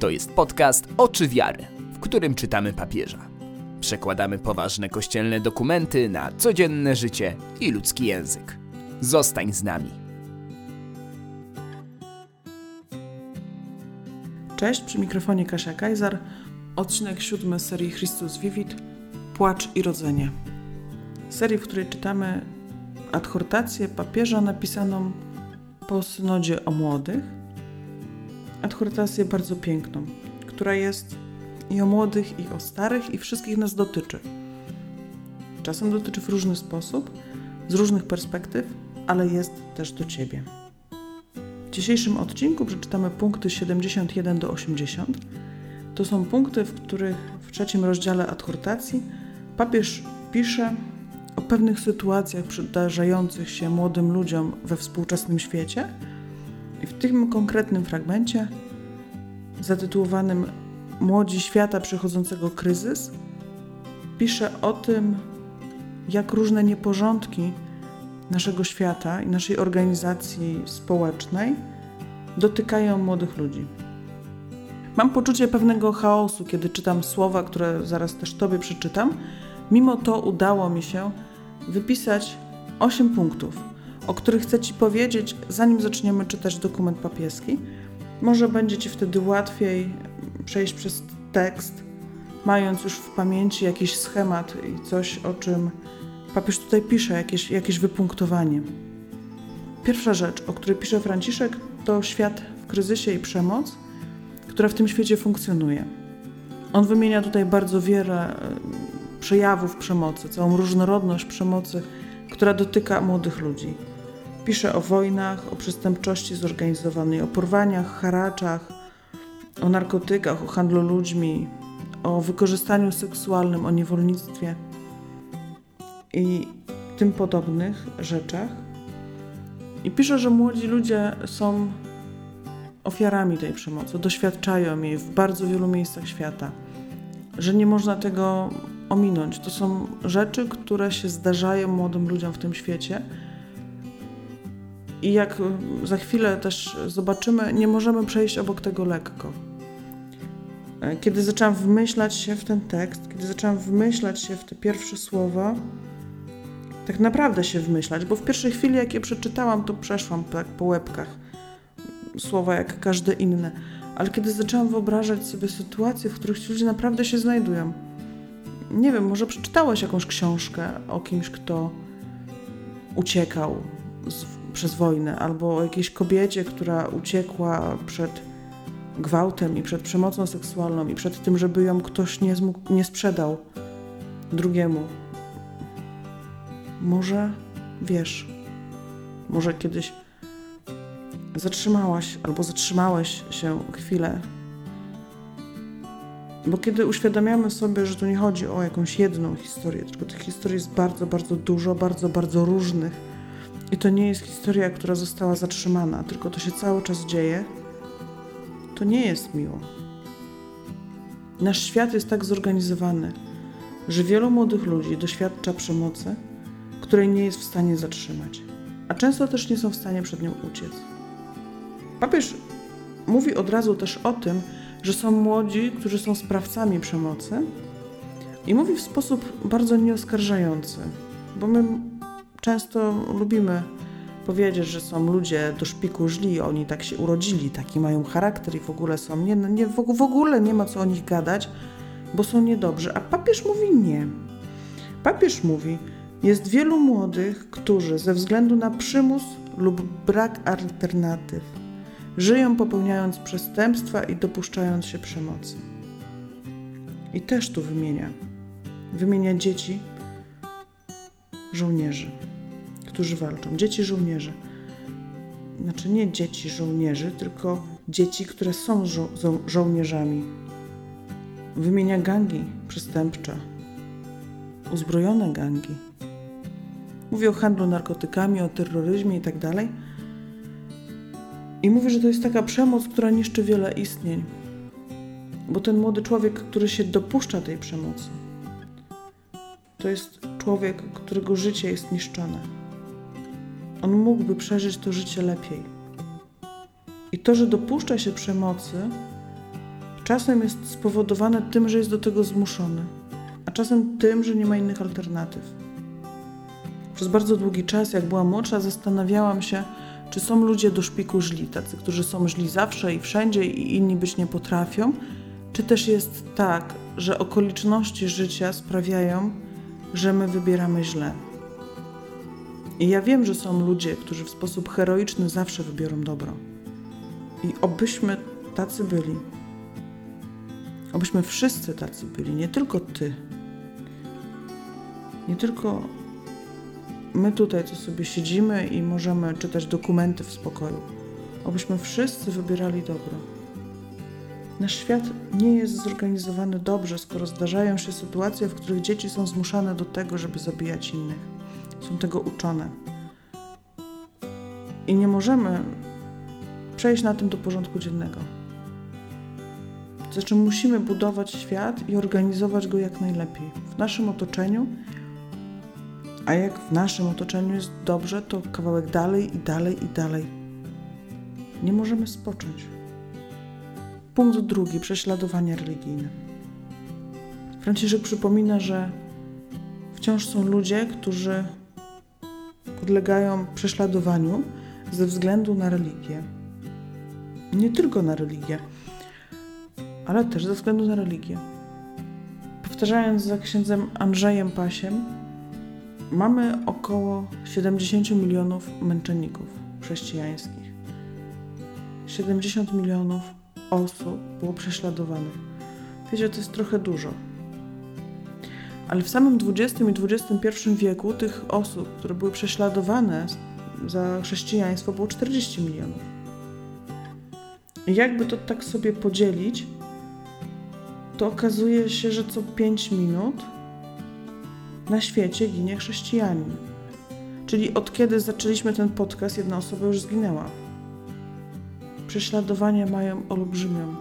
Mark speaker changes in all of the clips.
Speaker 1: To jest podcast Oczy Wiary, w którym czytamy papieża. Przekładamy poważne kościelne dokumenty na codzienne życie i ludzki język. Zostań z nami.
Speaker 2: Cześć, przy mikrofonie Kasia Kajzar. Odcinek siódmy serii Chrystus Vivit Płacz i Rodzenie. Serii, w której czytamy adhortację papieża napisaną po synodzie o młodych. Adhortację bardzo piękną, która jest i o młodych, i o starych, i wszystkich nas dotyczy. Czasem dotyczy w różny sposób, z różnych perspektyw, ale jest też do Ciebie. W dzisiejszym odcinku przeczytamy punkty 71 do 80. To są punkty, w których w trzecim rozdziale adhortacji papież pisze o pewnych sytuacjach przydarzających się młodym ludziom we współczesnym świecie. W tym konkretnym fragmencie, zatytułowanym Młodzi świata przechodzącego kryzys, pisze o tym, jak różne nieporządki naszego świata i naszej organizacji społecznej dotykają młodych ludzi. Mam poczucie pewnego chaosu, kiedy czytam słowa, które zaraz też Tobie przeczytam. Mimo to udało mi się wypisać 8 punktów, o których chcę Ci powiedzieć, zanim zaczniemy czytać dokument papieski. Może będzie Ci wtedy łatwiej przejść przez tekst, mając już w pamięci jakiś schemat i coś, o czym papież tutaj pisze, jakieś, jakieś wypunktowanie. Pierwsza rzecz, o której pisze Franciszek, to świat w kryzysie i przemoc, która w tym świecie funkcjonuje. On wymienia tutaj bardzo wiele przejawów przemocy, całą różnorodność przemocy, która dotyka młodych ludzi. Pisze o wojnach, o przestępczości zorganizowanej, o porwaniach, haraczach, o narkotykach, o handlu ludźmi, o wykorzystaniu seksualnym, o niewolnictwie i tym podobnych rzeczach. I pisze, że młodzi ludzie są ofiarami tej przemocy, doświadczają jej w bardzo wielu miejscach świata, że nie można tego ominąć. To są rzeczy, które się zdarzają młodym ludziom w tym świecie. I jak za chwilę też zobaczymy, nie możemy przejść obok tego lekko. Kiedy zaczęłam wmyślać się w ten tekst, kiedy zaczęłam wmyślać się w te pierwsze słowa, tak naprawdę się wmyślać, bo w pierwszej chwili, jak je przeczytałam, to przeszłam tak po łebkach słowa jak każde inne. Ale kiedy zaczęłam wyobrażać sobie sytuacje, w których ci ludzie naprawdę się znajdują, nie wiem, może przeczytałeś jakąś książkę o kimś, kto uciekał z, przez wojnę, albo o jakiejś kobiecie, która uciekła przed gwałtem i przed przemocą seksualną i przed tym, żeby ją ktoś nie, zmógł, nie sprzedał drugiemu. Może wiesz, może kiedyś zatrzymałaś albo zatrzymałeś się chwilę bo kiedy uświadamiamy sobie, że tu nie chodzi o jakąś jedną historię, tylko tych historii jest bardzo, bardzo dużo, bardzo, bardzo różnych. I to nie jest historia, która została zatrzymana, tylko to się cały czas dzieje, to nie jest miło. Nasz świat jest tak zorganizowany, że wielu młodych ludzi doświadcza przemocy, której nie jest w stanie zatrzymać, a często też nie są w stanie przed nią uciec. Papież mówi od razu też o tym, że są młodzi, którzy są sprawcami przemocy i mówi w sposób bardzo nieoskarżający, bo my często lubimy powiedzieć, że są ludzie do szpiku źli, oni tak się urodzili, taki mają charakter i w ogóle są, nie, nie, w ogóle nie ma co o nich gadać, bo są niedobrzy. A papież mówi nie. Papież mówi, jest wielu młodych, którzy ze względu na przymus lub brak alternatyw żyją popełniając przestępstwa i dopuszczając się przemocy. I też tu wymienia. Wymienia dzieci, żołnierzy, którzy walczą. Dzieci żołnierzy. Znaczy nie dzieci żołnierzy, tylko dzieci, które są żo żo żołnierzami. Wymienia gangi przestępcze, uzbrojone gangi. Mówi o handlu narkotykami, o terroryzmie itd. Tak i mówi, że to jest taka przemoc, która niszczy wiele istnień. Bo ten młody człowiek, który się dopuszcza tej przemocy, to jest człowiek, którego życie jest niszczone. On mógłby przeżyć to życie lepiej. I to, że dopuszcza się przemocy, czasem jest spowodowane tym, że jest do tego zmuszony, a czasem tym, że nie ma innych alternatyw. Przez bardzo długi czas, jak byłam młodsza, zastanawiałam się, czy są ludzie do szpiku źli, tacy, którzy są źli zawsze i wszędzie i inni być nie potrafią, czy też jest tak, że okoliczności życia sprawiają, że my wybieramy źle. I ja wiem, że są ludzie, którzy w sposób heroiczny zawsze wybiorą dobro. I obyśmy tacy byli. Obyśmy wszyscy tacy byli, nie tylko ty. Nie tylko my tutaj, co sobie siedzimy i możemy czytać dokumenty w spokoju. Obyśmy wszyscy wybierali dobro. Nasz świat nie jest zorganizowany dobrze, skoro zdarzają się sytuacje, w których dzieci są zmuszane do tego, żeby zabijać innych. Są tego uczone. I nie możemy przejść na tym do porządku dziennego. Znaczy, musimy budować świat i organizować go jak najlepiej w naszym otoczeniu. A jak w naszym otoczeniu jest dobrze, to kawałek dalej i dalej i dalej. Nie możemy spocząć. Punkt drugi prześladowanie religijne. Franciszek przypomina, że wciąż są ludzie, którzy podlegają prześladowaniu ze względu na religię. Nie tylko na religię, ale też ze względu na religię. Powtarzając za księdzem Andrzejem Pasiem, mamy około 70 milionów męczenników chrześcijańskich. 70 milionów osób było prześladowanych. Wiecie, to jest trochę dużo. Ale w samym XX i XXI wieku tych osób, które były prześladowane za chrześcijaństwo, było 40 milionów. Jakby to tak sobie podzielić, to okazuje się, że co 5 minut na świecie ginie chrześcijanin. Czyli od kiedy zaczęliśmy ten podcast, jedna osoba już zginęła prześladowania mają olbrzymią,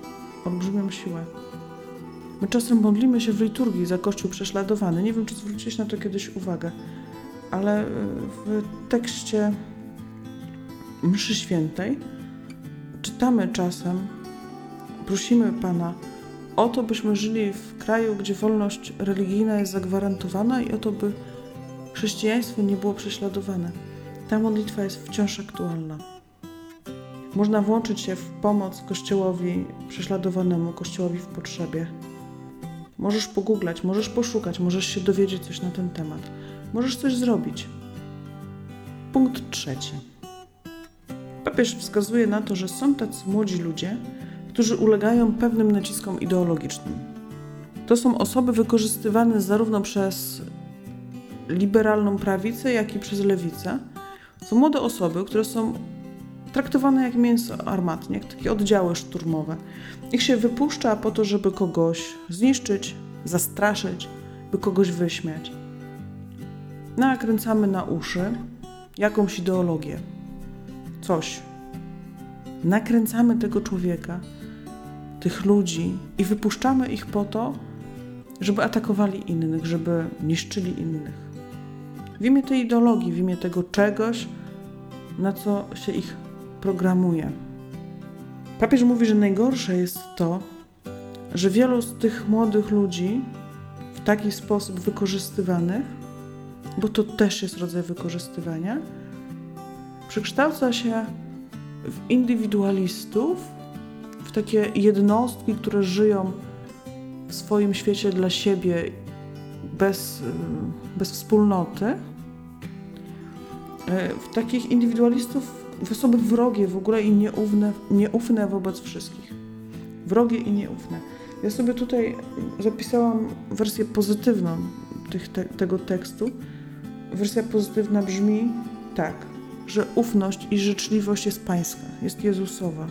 Speaker 2: olbrzymią siłę. My czasem modlimy się w liturgii za Kościół prześladowany. Nie wiem, czy zwróciłeś na to kiedyś uwagę, ale e, w tekście Mszy Świętej czytamy czasem, prosimy Pana o to, byśmy żyli w kraju, gdzie wolność religijna jest zagwarantowana i o to, by chrześcijaństwo nie było prześladowane. Ta modlitwa jest wciąż aktualna. Można włączyć się w pomoc Kościołowi prześladowanemu, Kościołowi w potrzebie. Możesz pogooglać, możesz poszukać, możesz się dowiedzieć coś na ten temat. Możesz coś zrobić. Punkt trzeci. Papież wskazuje na to, że są tacy młodzi ludzie, którzy ulegają pewnym naciskom ideologicznym. To są osoby wykorzystywane zarówno przez liberalną prawicę, jak i przez lewicę. Są młode osoby, które są traktowane jak mięso armatnie, jak takie oddziały szturmowe. Ich się wypuszcza po to, żeby kogoś zniszczyć, zastraszyć, by kogoś wyśmiać. Nakręcamy na uszy jakąś ideologię, coś. Nakręcamy tego człowieka, tych ludzi i wypuszczamy ich po to, żeby atakowali innych, żeby niszczyli innych. W imię tej ideologii, w imię tego czegoś, na co się ich programuje. Papież mówi, że najgorsze jest to, że wielu z tych młodych ludzi w taki sposób wykorzystywanych, bo to też jest rodzaj wykorzystywania, przekształca się w indywidualistów, w takie jednostki, które żyją w swoim świecie dla siebie bez, bez wspólnoty, w takich indywidualistów w osoby wrogie w ogóle i nieufne, nieufne wobec wszystkich. Wrogie i nieufne. Ja sobie tutaj zapisałam wersję pozytywną tych, te, tego tekstu. Wersja pozytywna brzmi tak, że ufność i życzliwość jest pańska, jest Jezusowa,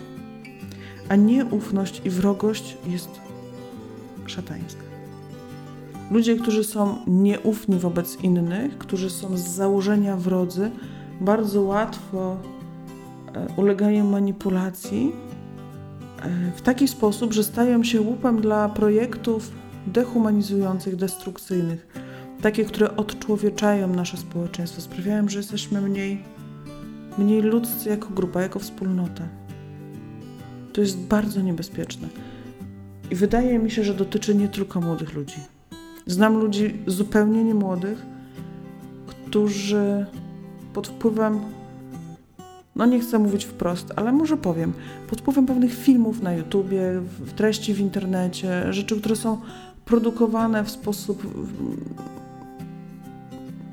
Speaker 2: a nieufność i wrogość jest szatańska. Ludzie, którzy są nieufni wobec innych, którzy są z założenia wrodzy, bardzo łatwo ulegają manipulacji e, w taki sposób, że stają się łupem dla projektów dehumanizujących, destrukcyjnych, takie, które odczłowieczają nasze społeczeństwo, sprawiają, że jesteśmy mniej, mniej ludzcy jako grupa, jako wspólnota. To jest bardzo niebezpieczne. I wydaje mi się, że dotyczy nie tylko młodych ludzi. Znam ludzi zupełnie niemłodych, którzy pod wpływem, no nie chcę mówić wprost, ale może powiem, pod wpływem pewnych filmów na YouTubie, treści w internecie, rzeczy, które są produkowane w sposób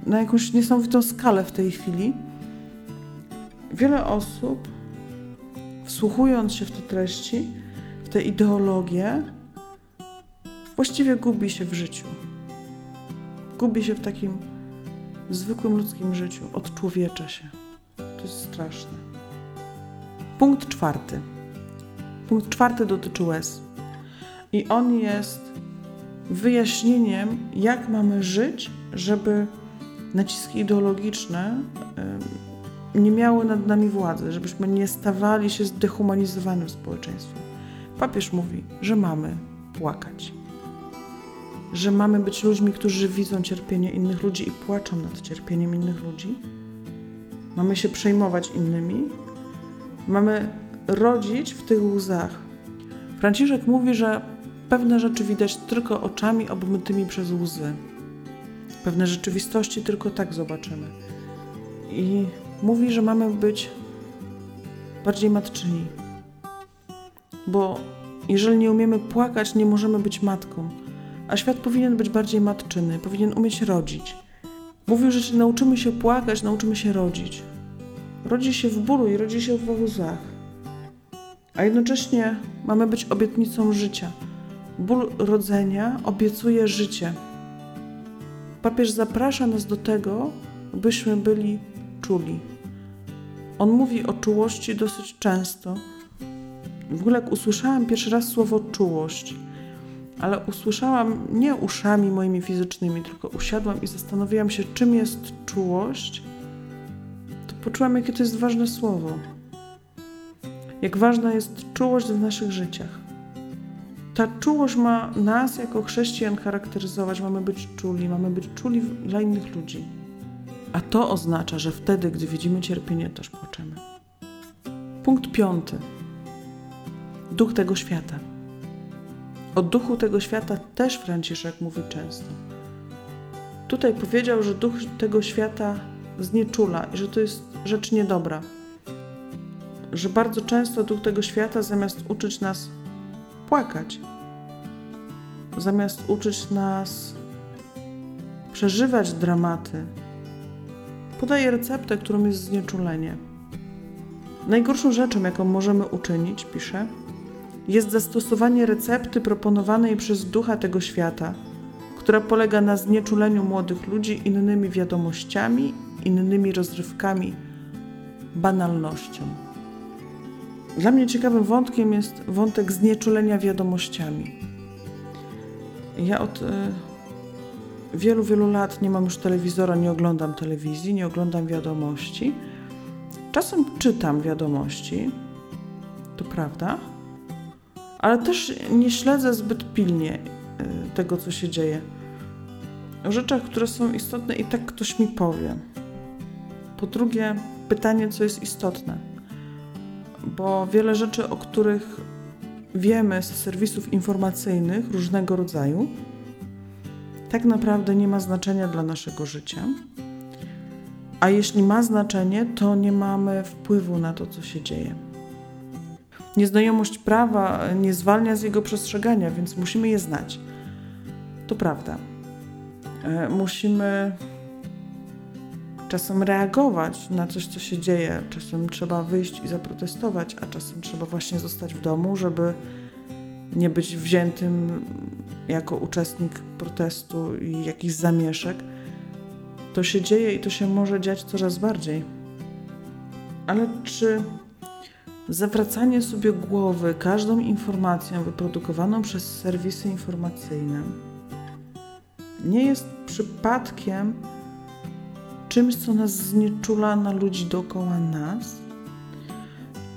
Speaker 2: na jakąś niesamowitą skalę w tej chwili. Wiele osób, wsłuchując się w te treści, w te ideologie, właściwie gubi się w życiu. Gubi się w takim zwykłym ludzkim życiu, odczłowiecza się. Jest straszne. Punkt czwarty. Punkt czwarty dotyczy łez. I on jest wyjaśnieniem, jak mamy żyć, żeby naciski ideologiczne nie miały nad nami władzy, żebyśmy nie stawali się zdehumanizowanym społeczeństwem. Papież mówi, że mamy płakać, że mamy być ludźmi, którzy widzą cierpienie innych ludzi i płaczą nad cierpieniem innych ludzi. Mamy się przejmować innymi, mamy rodzić w tych łzach. Franciszek mówi, że pewne rzeczy widać tylko oczami obmytymi przez łzy. Pewne rzeczywistości tylko tak zobaczymy. I mówi, że mamy być bardziej matczyni. Bo jeżeli nie umiemy płakać, nie możemy być matką. A świat powinien być bardziej matczyny, powinien umieć rodzić. Mówił, że nauczymy się płakać, nauczymy się rodzić. Rodzi się w bólu i rodzi się w łzach. A jednocześnie mamy być obietnicą życia. Ból rodzenia obiecuje życie. Papież zaprasza nas do tego, byśmy byli czuli. On mówi o czułości dosyć często. W ogóle jak usłyszałam pierwszy raz słowo czułość, ale usłyszałam nie uszami moimi fizycznymi, tylko usiadłam i zastanowiłam się, czym jest czułość, to poczułam, jakie to jest ważne słowo. Jak ważna jest czułość w naszych życiach. Ta czułość ma nas jako chrześcijan charakteryzować. Mamy być czuli, mamy być czuli dla innych ludzi. A to oznacza, że wtedy, gdy widzimy cierpienie, też płaczemy. Punkt piąty. Duch tego świata. O duchu tego świata też Franciszek mówi często. Tutaj powiedział, że duch tego świata znieczula i że to jest rzecz niedobra. Że bardzo często duch tego świata, zamiast uczyć nas płakać, zamiast uczyć nas przeżywać dramaty, podaje receptę, którą jest znieczulenie. Najgorszą rzeczą, jaką możemy uczynić, pisze, jest zastosowanie recepty proponowanej przez ducha tego świata, która polega na znieczuleniu młodych ludzi innymi wiadomościami, innymi rozrywkami, banalnością. Dla mnie ciekawym wątkiem jest wątek znieczulenia wiadomościami. Ja od y, wielu, wielu lat nie mam już telewizora, nie oglądam telewizji, nie oglądam wiadomości. Czasem czytam wiadomości, to prawda, ale też nie śledzę zbyt pilnie y, tego, co się dzieje. O rzeczach, które są istotne, i tak ktoś mi powie. Po drugie, pytanie, co jest istotne. Bo wiele rzeczy, o których wiemy z serwisów informacyjnych różnego rodzaju, tak naprawdę nie ma znaczenia dla naszego życia. A jeśli ma znaczenie, to nie mamy wpływu na to, co się dzieje. Nieznajomość prawa nie zwalnia z jego przestrzegania, więc musimy je znać. To prawda. E, musimy czasem reagować na coś, co się dzieje. Czasem trzeba wyjść i zaprotestować, a czasem trzeba właśnie zostać w domu, żeby nie być wziętym jako uczestnik protestu i jakichś zamieszek. To się dzieje i to się może dziać coraz bardziej. Ale czy zawracanie sobie głowy każdą informacją wyprodukowaną przez serwisy informacyjne nie jest przypadkiem czymś, co nas znieczula na ludzi dookoła nas?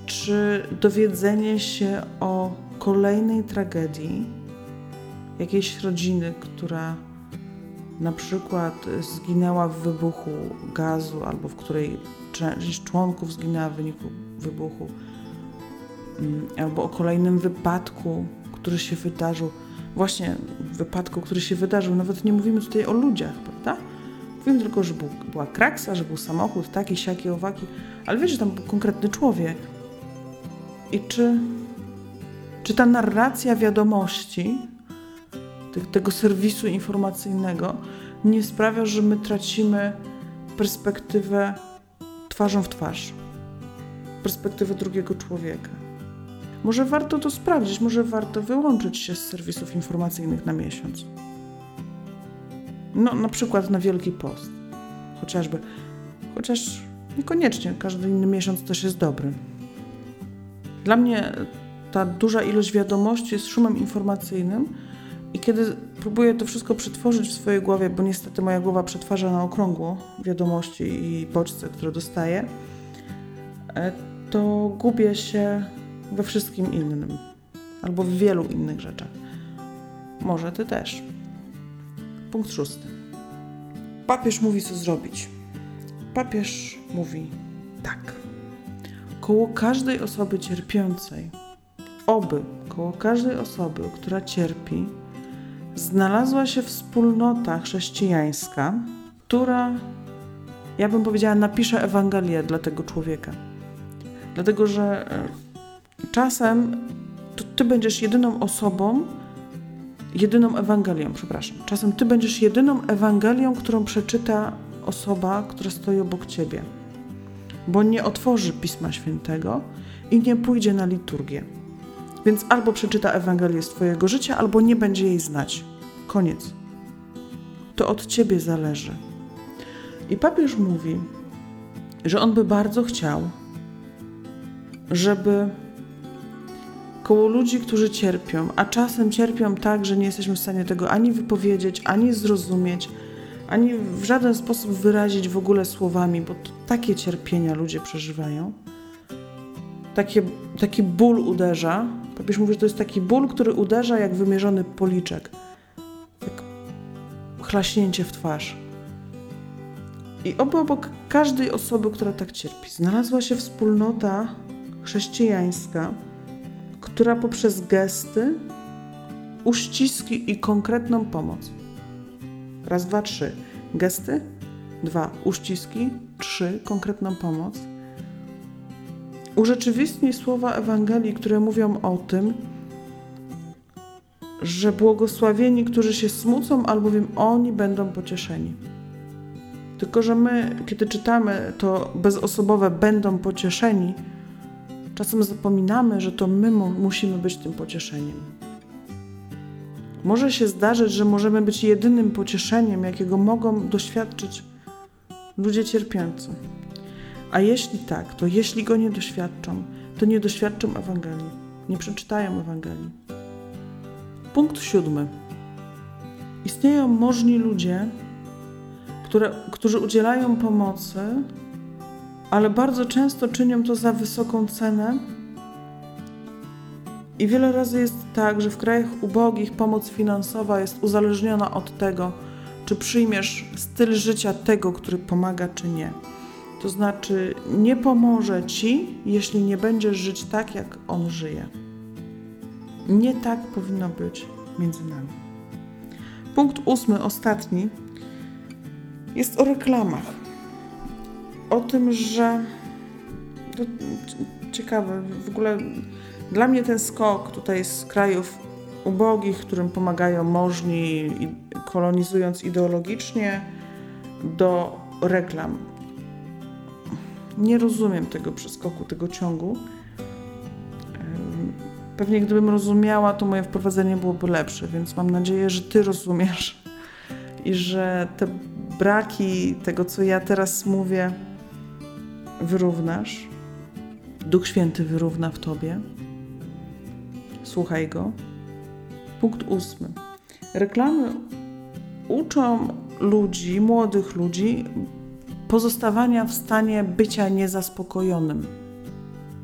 Speaker 2: Czy dowiedzenie się o kolejnej tragedii jakiejś rodziny, która na przykład zginęła w wybuchu gazu, albo w której część członków zginęła w wyniku wybuchu, albo o kolejnym wypadku, który się wydarzył, właśnie wypadku, który się wydarzył, nawet nie mówimy tutaj o ludziach, prawda? Mówimy tylko, że był, była kraksa, że był samochód, taki, siaki, owaki, ale wiesz, że tam był konkretny człowiek. I czy, czy ta narracja wiadomości, tego serwisu informacyjnego, nie sprawia, że my tracimy perspektywę twarzą w twarz, perspektywę drugiego człowieka. Może warto to sprawdzić, może warto wyłączyć się z serwisów informacyjnych na miesiąc. No, na przykład na Wielki Post. Chociażby. Chociaż niekoniecznie, każdy inny miesiąc też jest dobry. Dla mnie ta duża ilość wiadomości jest szumem informacyjnym i kiedy próbuję to wszystko przetworzyć w swojej głowie, bo niestety moja głowa przetwarza na okrągło wiadomości i bodźce, które dostaję, e, to gubię się we wszystkim innym albo w wielu innych rzeczach. Może ty też. Punkt szósty. Papież mówi, co zrobić. Papież mówi tak. Koło każdej osoby cierpiącej, oby koło każdej osoby, która cierpi, znalazła się wspólnota chrześcijańska, która, ja bym powiedziała, napisze Ewangelię dla tego człowieka. Dlatego, że e, czasem to ty będziesz jedyną osobą, jedyną Ewangelią, przepraszam. Czasem ty będziesz jedyną Ewangelią, którą przeczyta osoba, która stoi obok ciebie, bo nie otworzy Pisma Świętego i nie pójdzie na liturgię. Więc albo przeczyta Ewangelię z Twojego życia, albo nie będzie jej znać. Koniec. To od Ciebie zależy. I papież mówi, że on by bardzo chciał, żeby koło ludzi, którzy cierpią, a czasem cierpią tak, że nie jesteśmy w stanie tego ani wypowiedzieć, ani zrozumieć, ani w żaden sposób wyrazić w ogóle słowami, bo takie cierpienia ludzie przeżywają. Takie, taki ból uderza. Papież mówi, że to jest taki ból, który uderza jak wymierzony policzek. Jak chlaśnięcie w twarz. I obo obok każdej osoby, która tak cierpi, znalazła się wspólnota chrześcijańska, która poprzez gesty, uściski i konkretną pomoc. Raz, dwa, trzy. Gesty. Dwa. Uściski. Trzy. Konkretną pomoc. Urzeczywistnij słowa Ewangelii, które mówią o tym, że błogosławieni, którzy się smucą, albowiem oni będą pocieszeni. Tylko, że my, kiedy czytamy to bezosobowe będą pocieszeni, Czasem zapominamy, że to my musimy być tym pocieszeniem. Może się zdarzyć, że możemy być jedynym pocieszeniem, jakiego mogą doświadczyć ludzie cierpiący. A jeśli tak, to jeśli go nie doświadczą, to nie doświadczą Ewangelii, nie przeczytają Ewangelii. Punkt siódmy. Istnieją możni ludzie, które, którzy udzielają pomocy ale bardzo często czynią to za wysoką cenę. I wiele razy jest tak, że w krajach ubogich pomoc finansowa jest uzależniona od tego, czy przyjmiesz styl życia tego, który pomaga, czy nie. To znaczy, nie pomoże ci, jeśli nie będziesz żyć tak, jak on żyje. Nie tak powinno być między nami. Punkt ósmy, ostatni, jest o reklamach o tym, że to ciekawe, w ogóle dla mnie ten skok tutaj z krajów ubogich, którym pomagają możni, kolonizując ideologicznie, do reklam. Nie rozumiem tego przeskoku, tego ciągu. Pewnie gdybym rozumiała, to moje wprowadzenie byłoby lepsze, więc mam nadzieję, że Ty rozumiesz i że te braki tego, co ja teraz mówię, wyrównasz, Duch Święty wyrówna w tobie. Słuchaj go. Punkt ósmy. Reklamy uczą ludzi, młodych ludzi, pozostawania w stanie bycia niezaspokojonym.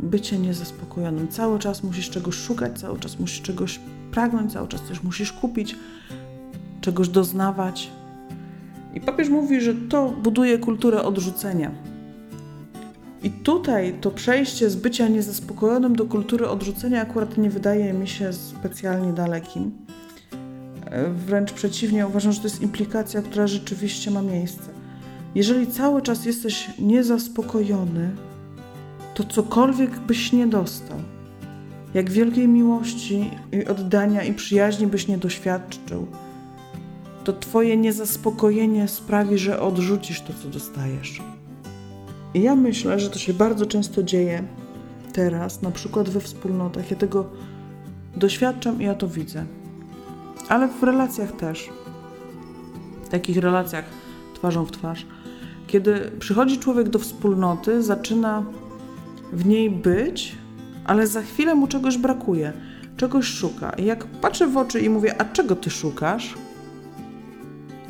Speaker 2: Bycie niezaspokojonym. Cały czas musisz czegoś szukać, cały czas musisz czegoś pragnąć, cały czas coś musisz kupić, czegoś doznawać. I papież mówi, że to buduje kulturę odrzucenia I tutaj to przejście z bycia niezaspokojonym do kultury odrzucenia akurat nie wydaje mi się specjalnie dalekim. Wręcz przeciwnie, uważam, że to jest implikacja, która rzeczywiście ma miejsce. Jeżeli cały czas jesteś niezaspokojony, to cokolwiek byś nie dostał, jak wielkiej miłości i oddania i przyjaźni byś nie doświadczył, to Twoje niezaspokojenie sprawi, że odrzucisz to, co dostajesz. I ja myślę, że to się bardzo często dzieje teraz, na przykład we wspólnotach. Ja tego doświadczam i ja to widzę. Ale w relacjach też. W takich relacjach twarzą w twarz. Kiedy przychodzi człowiek do wspólnoty, zaczyna w niej być, ale za chwilę mu czegoś brakuje, czegoś szuka. I jak patrzę w oczy i mówię, a czego ty szukasz?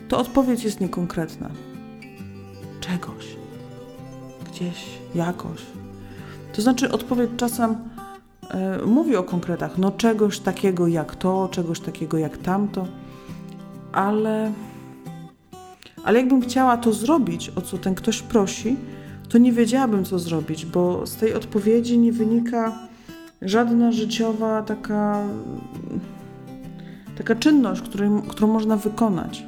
Speaker 2: To odpowiedź jest niekonkretna. Czegoś. Gdzieś, jakoś. To znaczy, odpowiedź czasem e, mówi o konkretach, no czegoś takiego jak to, czegoś takiego jak tamto, ale, ale jakbym chciała to zrobić, o co ten ktoś prosi, to nie wiedziałabym, co zrobić, bo z tej odpowiedzi nie wynika żadna życiowa taka, taka czynność, której, którą można wykonać.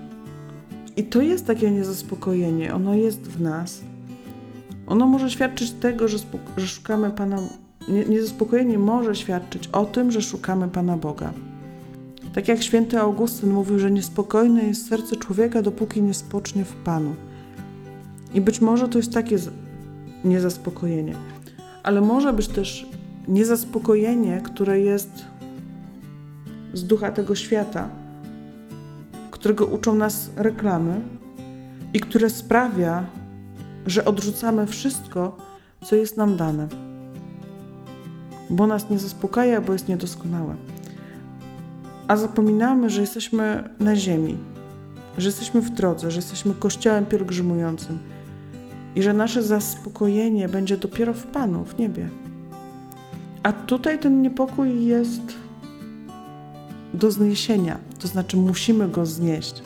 Speaker 2: I to jest takie niezaspokojenie, ono jest w nas. Ono może świadczyć tego, że, że szukamy Pana. Nie, niezaspokojenie może świadczyć o tym, że szukamy Pana Boga. Tak jak święty Augustyn mówił, że niespokojne jest serce człowieka, dopóki nie spocznie w Panu. I być może to jest takie niezaspokojenie. Ale może być też niezaspokojenie, które jest z ducha tego świata, którego uczą nas reklamy i które sprawia, że odrzucamy wszystko, co jest nam dane. Bo nas nie zaspokaja, bo jest niedoskonałe. A zapominamy, że jesteśmy na ziemi, że jesteśmy w drodze, że jesteśmy kościołem pielgrzymującym i że nasze zaspokojenie będzie dopiero w Panu, w niebie. A tutaj ten niepokój jest do zniesienia, to znaczy musimy go znieść.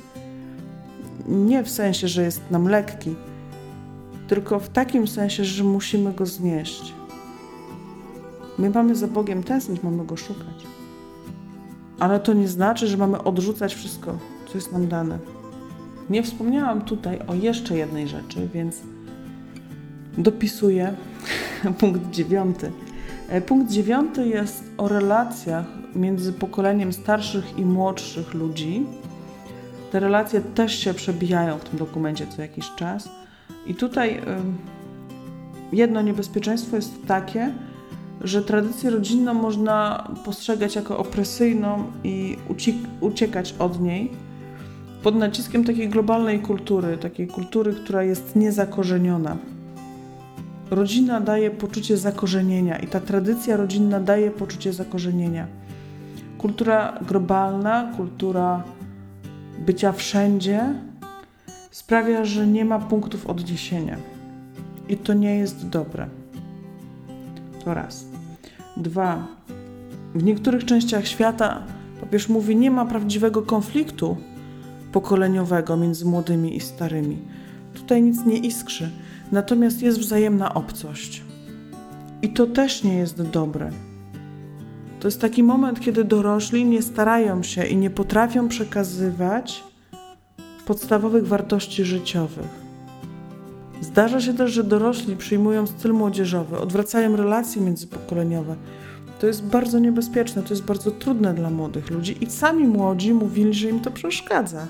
Speaker 2: Nie w sensie, że jest nam lekki, tylko w takim sensie, że musimy go znieść. My mamy za Bogiem tęsknić, mamy go szukać. Ale to nie znaczy, że mamy odrzucać wszystko, co jest nam dane. Nie wspomniałam tutaj o jeszcze jednej rzeczy, więc dopisuję punkt dziewiąty. E, punkt dziewiąty jest o relacjach między pokoleniem starszych i młodszych ludzi. Te relacje też się przebijają w tym dokumencie co jakiś czas. I tutaj jedno niebezpieczeństwo jest takie, że tradycję rodzinną można postrzegać jako opresyjną i uciekać od niej pod naciskiem takiej globalnej kultury, takiej kultury, która jest niezakorzeniona. Rodzina daje poczucie zakorzenienia i ta tradycja rodzinna daje poczucie zakorzenienia. Kultura globalna, kultura bycia wszędzie sprawia, że nie ma punktów odniesienia. I to nie jest dobre. To raz. Dwa. W niektórych częściach świata papież mówi, nie ma prawdziwego konfliktu pokoleniowego między młodymi i starymi. Tutaj nic nie iskrzy, natomiast jest wzajemna obcość. I to też nie jest dobre. To jest taki moment, kiedy dorośli nie starają się i nie potrafią przekazywać podstawowych wartości życiowych. Zdarza się też, że dorośli przyjmują styl młodzieżowy, odwracają relacje międzypokoleniowe. To jest bardzo niebezpieczne, to jest bardzo trudne dla młodych ludzi i sami młodzi mówili, że im to przeszkadza.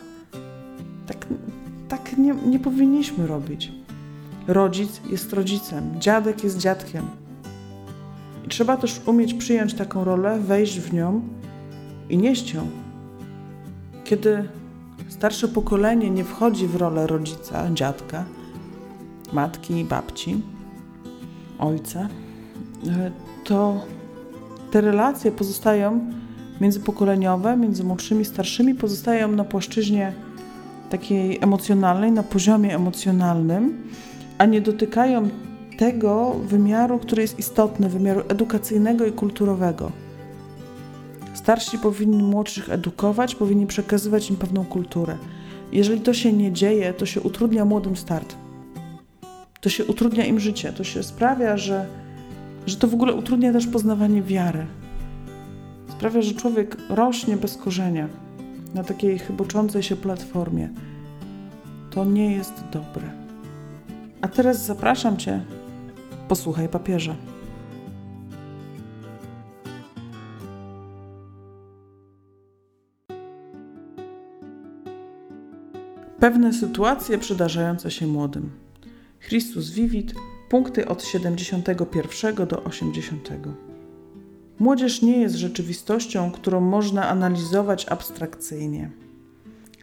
Speaker 2: Tak, tak nie, nie powinniśmy robić. Rodzic jest rodzicem, dziadek jest dziadkiem. I trzeba też umieć przyjąć taką rolę, wejść w nią i nieść ją. Kiedy starsze pokolenie nie wchodzi w rolę rodzica, dziadka, matki, babci, ojca, e, to te relacje pozostają międzypokoleniowe, między młodszymi, starszymi, pozostają na płaszczyźnie takiej emocjonalnej, na poziomie emocjonalnym, a nie dotykają tego wymiaru, który jest istotny, wymiaru edukacyjnego i kulturowego. Starsi powinni młodszych edukować, powinni przekazywać im pewną kulturę. Jeżeli to się nie dzieje, to się utrudnia młodym start. to się utrudnia im życie, to się sprawia, że, że to w ogóle utrudnia też poznawanie wiary. Sprawia, że człowiek rośnie bez korzenia na takiej chyboczącej się platformie. To nie jest dobre. A teraz zapraszam Cię, posłuchaj papieża. Pewne sytuacje przydarzające się młodym. Chrystus Vivit, punkty od 71 do 80. Młodzież nie jest rzeczywistością, którą można analizować abstrakcyjnie.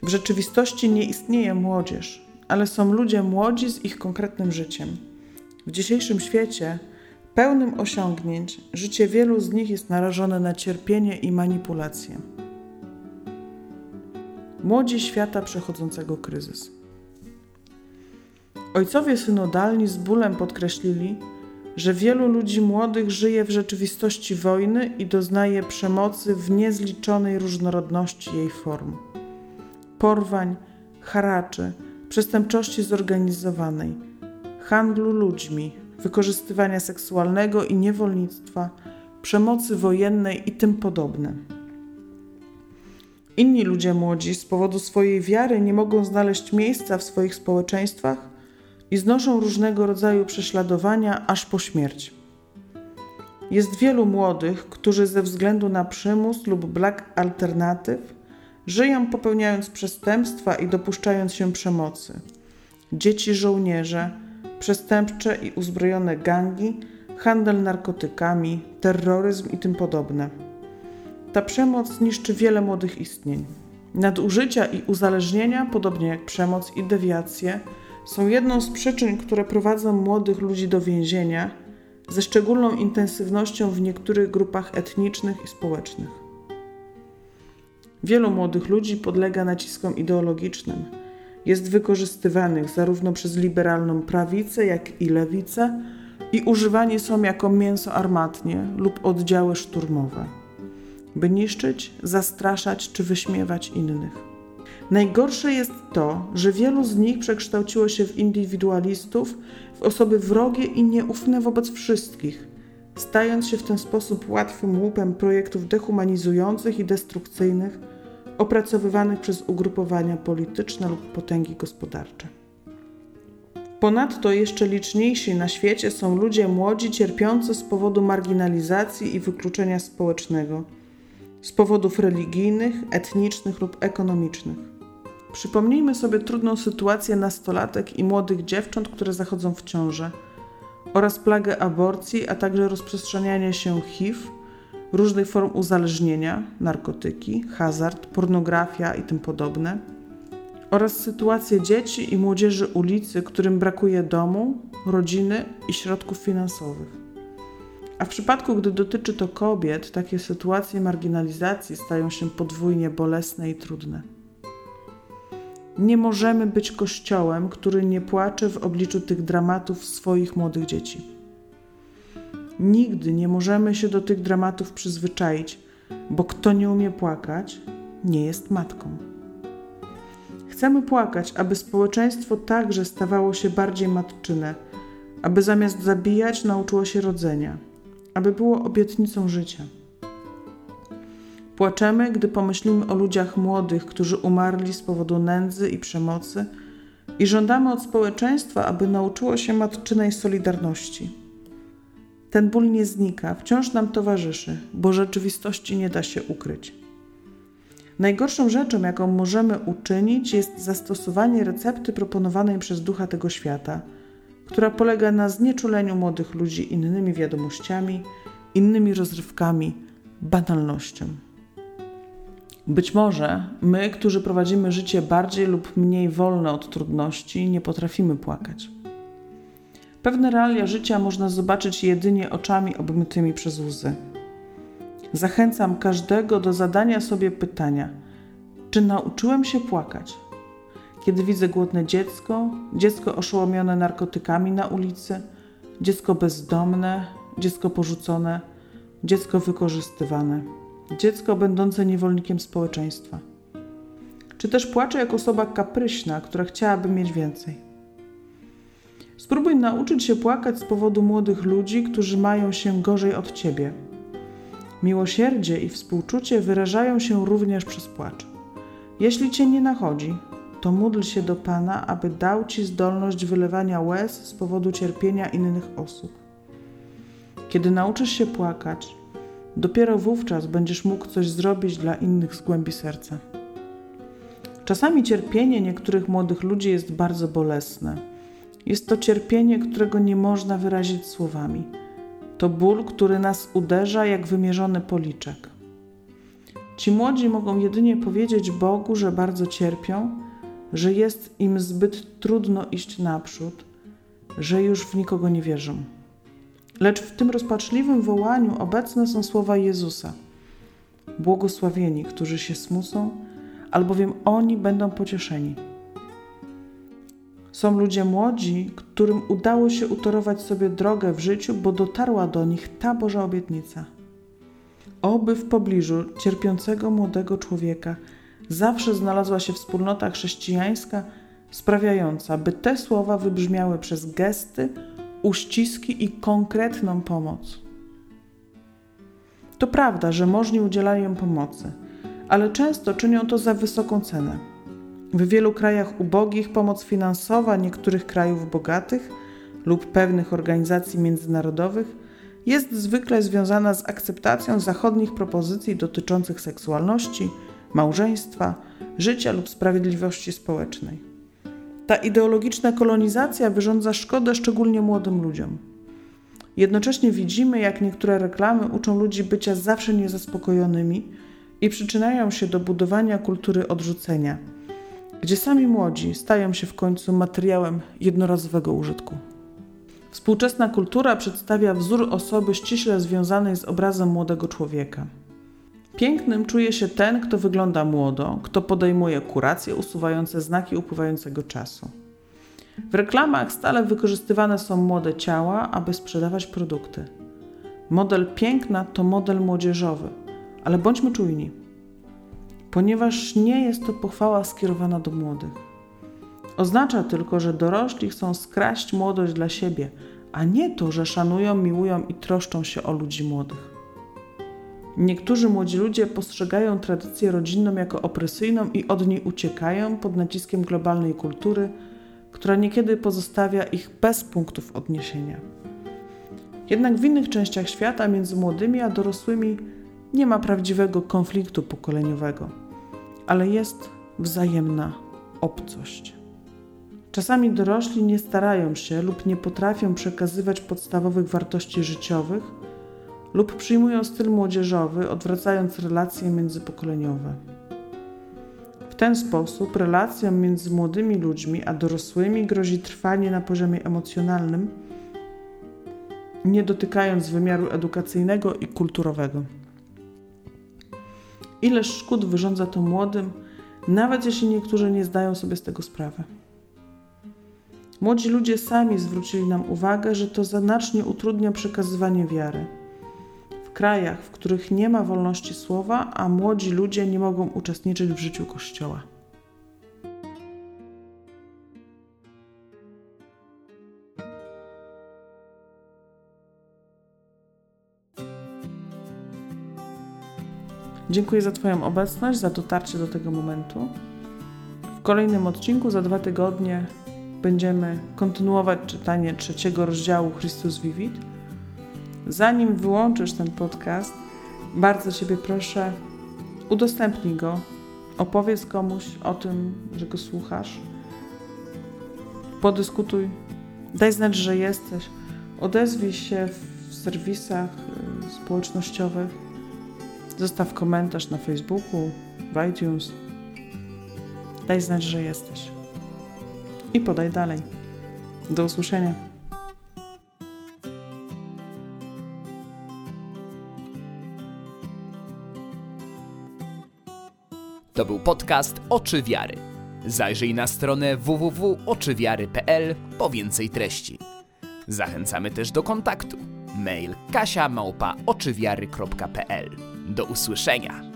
Speaker 2: W rzeczywistości nie istnieje młodzież, ale są ludzie młodzi z ich konkretnym życiem. W dzisiejszym świecie, pełnym osiągnięć, życie wielu z nich jest narażone na cierpienie i manipulacje. Młodzi świata przechodzącego kryzys. Ojcowie synodalni z bólem podkreślili, że wielu ludzi młodych żyje w rzeczywistości wojny i doznaje przemocy w niezliczonej różnorodności jej form. Porwań, haraczy, przestępczości zorganizowanej, handlu ludźmi, wykorzystywania seksualnego i niewolnictwa, przemocy wojennej i tym podobne. Inni ludzie młodzi z powodu swojej wiary nie mogą znaleźć miejsca w swoich społeczeństwach i znoszą różnego rodzaju prześladowania aż po śmierć. Jest wielu młodych, którzy ze względu na przymus lub brak alternatyw żyją popełniając przestępstwa i dopuszczając się przemocy. Dzieci żołnierze, przestępcze i uzbrojone gangi, handel narkotykami, terroryzm i tym podobne. Ta przemoc niszczy wiele młodych istnień. Nadużycia i uzależnienia, podobnie jak przemoc i dewiacje, są jedną z przyczyn, które prowadzą młodych ludzi do więzienia, ze szczególną intensywnością w niektórych grupach etnicznych i społecznych. Wielu młodych ludzi podlega naciskom ideologicznym. Jest wykorzystywanych zarówno przez liberalną prawicę, jak i lewicę i używani są jako mięso armatnie lub oddziały szturmowe, by niszczyć, zastraszać czy wyśmiewać innych. Najgorsze jest to, że wielu z nich przekształciło się w indywidualistów, w osoby wrogie i nieufne wobec wszystkich, stając się w ten sposób łatwym łupem projektów dehumanizujących i destrukcyjnych, opracowywanych przez ugrupowania polityczne lub potęgi gospodarcze. Ponadto jeszcze liczniejsi na świecie są ludzie młodzi cierpiący z powodu marginalizacji i wykluczenia społecznego, z powodów religijnych, etnicznych lub ekonomicznych. Przypomnijmy sobie trudną sytuację nastolatek i młodych dziewcząt, które zachodzą w ciążę, oraz plagę aborcji, a także rozprzestrzenianie się HIV, różnych form uzależnienia, narkotyki, hazard, pornografia i tym podobne, oraz sytuację dzieci i młodzieży ulicy, którym brakuje domu, rodziny i środków finansowych. A w przypadku, gdy dotyczy to kobiet, takie sytuacje marginalizacji stają się podwójnie bolesne i trudne. Nie możemy być kościołem, który nie płacze w obliczu tych dramatów swoich młodych dzieci. Nigdy nie możemy się do tych dramatów przyzwyczaić, bo kto nie umie płakać, nie jest matką. Chcemy płakać, aby społeczeństwo także stawało się bardziej matczyne, aby zamiast zabijać nauczyło się rodzenia, aby było obietnicą życia. Płaczemy, gdy pomyślimy o ludziach młodych, którzy umarli z powodu nędzy i przemocy, i żądamy od społeczeństwa, aby nauczyło się matczynej solidarności. Ten ból nie znika, wciąż nam towarzyszy, bo rzeczywistości nie da się ukryć. Najgorszą rzeczą, jaką możemy uczynić, jest zastosowanie recepty proponowanej przez ducha tego świata, która polega na znieczuleniu młodych ludzi innymi wiadomościami, innymi rozrywkami, banalnością. Być może my, którzy prowadzimy życie bardziej lub mniej wolne od trudności, nie potrafimy płakać. Pewne realia życia można zobaczyć jedynie oczami obmytymi przez łzy. Zachęcam każdego do zadania sobie pytania: czy nauczyłem się płakać? Kiedy widzę głodne dziecko, dziecko oszołomione narkotykami na ulicy, dziecko bezdomne, dziecko porzucone, dziecko wykorzystywane dziecko będące niewolnikiem społeczeństwa. Czy też płacze jak osoba kapryśna, która chciałaby mieć więcej. Spróbuj nauczyć się płakać z powodu młodych ludzi, którzy mają się gorzej od ciebie. Miłosierdzie i współczucie wyrażają się również przez płacz. Jeśli cię nie nachodzi, to módl się do Pana, aby dał ci zdolność wylewania łez z powodu cierpienia innych osób. Kiedy nauczysz się płakać, dopiero wówczas będziesz mógł coś zrobić dla innych z głębi serca. Czasami cierpienie niektórych młodych ludzi jest bardzo bolesne. Jest to cierpienie, którego nie można wyrazić słowami. To ból, który nas uderza jak wymierzony policzek. Ci młodzi mogą jedynie powiedzieć Bogu, że bardzo cierpią, że jest im zbyt trudno iść naprzód, że już w nikogo nie wierzą. Lecz w tym rozpaczliwym wołaniu obecne są słowa Jezusa. Błogosławieni, którzy się smucą, albowiem oni będą pocieszeni. Są ludzie młodzi, którym udało się utorować sobie drogę w życiu, bo dotarła do nich ta Boża obietnica. Oby w pobliżu cierpiącego młodego człowieka zawsze znalazła się wspólnota chrześcijańska sprawiająca, by te słowa wybrzmiały przez gesty, uściski i konkretną pomoc. To prawda, że możni udzielają pomocy, ale często czynią to za wysoką cenę. W wielu krajach ubogich pomoc finansowa niektórych krajów bogatych lub pewnych organizacji międzynarodowych jest zwykle związana z akceptacją zachodnich propozycji dotyczących seksualności, małżeństwa, życia lub sprawiedliwości społecznej. Ta ideologiczna kolonizacja wyrządza szkodę szczególnie młodym ludziom. Jednocześnie widzimy, jak niektóre reklamy uczą ludzi bycia zawsze niezaspokojonymi i przyczyniają się do budowania kultury odrzucenia, gdzie sami młodzi stają się w końcu materiałem jednorazowego użytku. Współczesna kultura przedstawia wzór osoby ściśle związanej z obrazem młodego człowieka. Pięknym czuje się ten, kto wygląda młodo, kto podejmuje kuracje usuwające znaki upływającego czasu. W reklamach stale wykorzystywane są młode ciała, aby sprzedawać produkty. Model piękna to model młodzieżowy, ale bądźmy czujni, ponieważ nie jest to pochwała skierowana do młodych. Oznacza tylko, że dorośli chcą skraść młodość dla siebie, a nie to, że szanują, miłują i troszczą się o ludzi młodych. Niektórzy młodzi ludzie postrzegają tradycję rodzinną jako opresyjną i od niej uciekają pod naciskiem globalnej kultury, która niekiedy pozostawia ich bez punktów odniesienia. Jednak w innych częściach świata między młodymi a dorosłymi nie ma prawdziwego konfliktu pokoleniowego, ale jest wzajemna obcość. Czasami dorośli nie starają się lub nie potrafią przekazywać podstawowych wartości życiowych lub przyjmują styl młodzieżowy, odwracając relacje międzypokoleniowe. W ten sposób relacjom między młodymi ludźmi a dorosłymi grozi trwanie na poziomie emocjonalnym, nie dotykając wymiaru edukacyjnego i kulturowego. Ileż szkód wyrządza to młodym, nawet jeśli niektórzy nie zdają sobie z tego sprawy. Młodzi ludzie sami zwrócili nam uwagę, że to znacznie utrudnia przekazywanie wiary. Krajach, w których nie ma wolności słowa, a młodzi ludzie nie mogą uczestniczyć w życiu Kościoła. Dziękuję za Twoją obecność, za dotarcie do tego momentu. W kolejnym odcinku za dwa tygodnie będziemy kontynuować czytanie trzeciego rozdziału Chrystus Vivit. Zanim wyłączysz ten podcast, bardzo Ciebie proszę, udostępnij go, opowiedz komuś o tym, że go słuchasz, podyskutuj, daj znać, że jesteś, odezwij się w serwisach y, społecznościowych, zostaw komentarz na Facebooku, w iTunes, daj znać, że jesteś i podaj dalej. Do usłyszenia.
Speaker 1: To był podcast Oczy Wiary. Zajrzyj na stronę www.oczywiary.pl po więcej treści. Zachęcamy też do kontaktu. Mail kasia Do usłyszenia.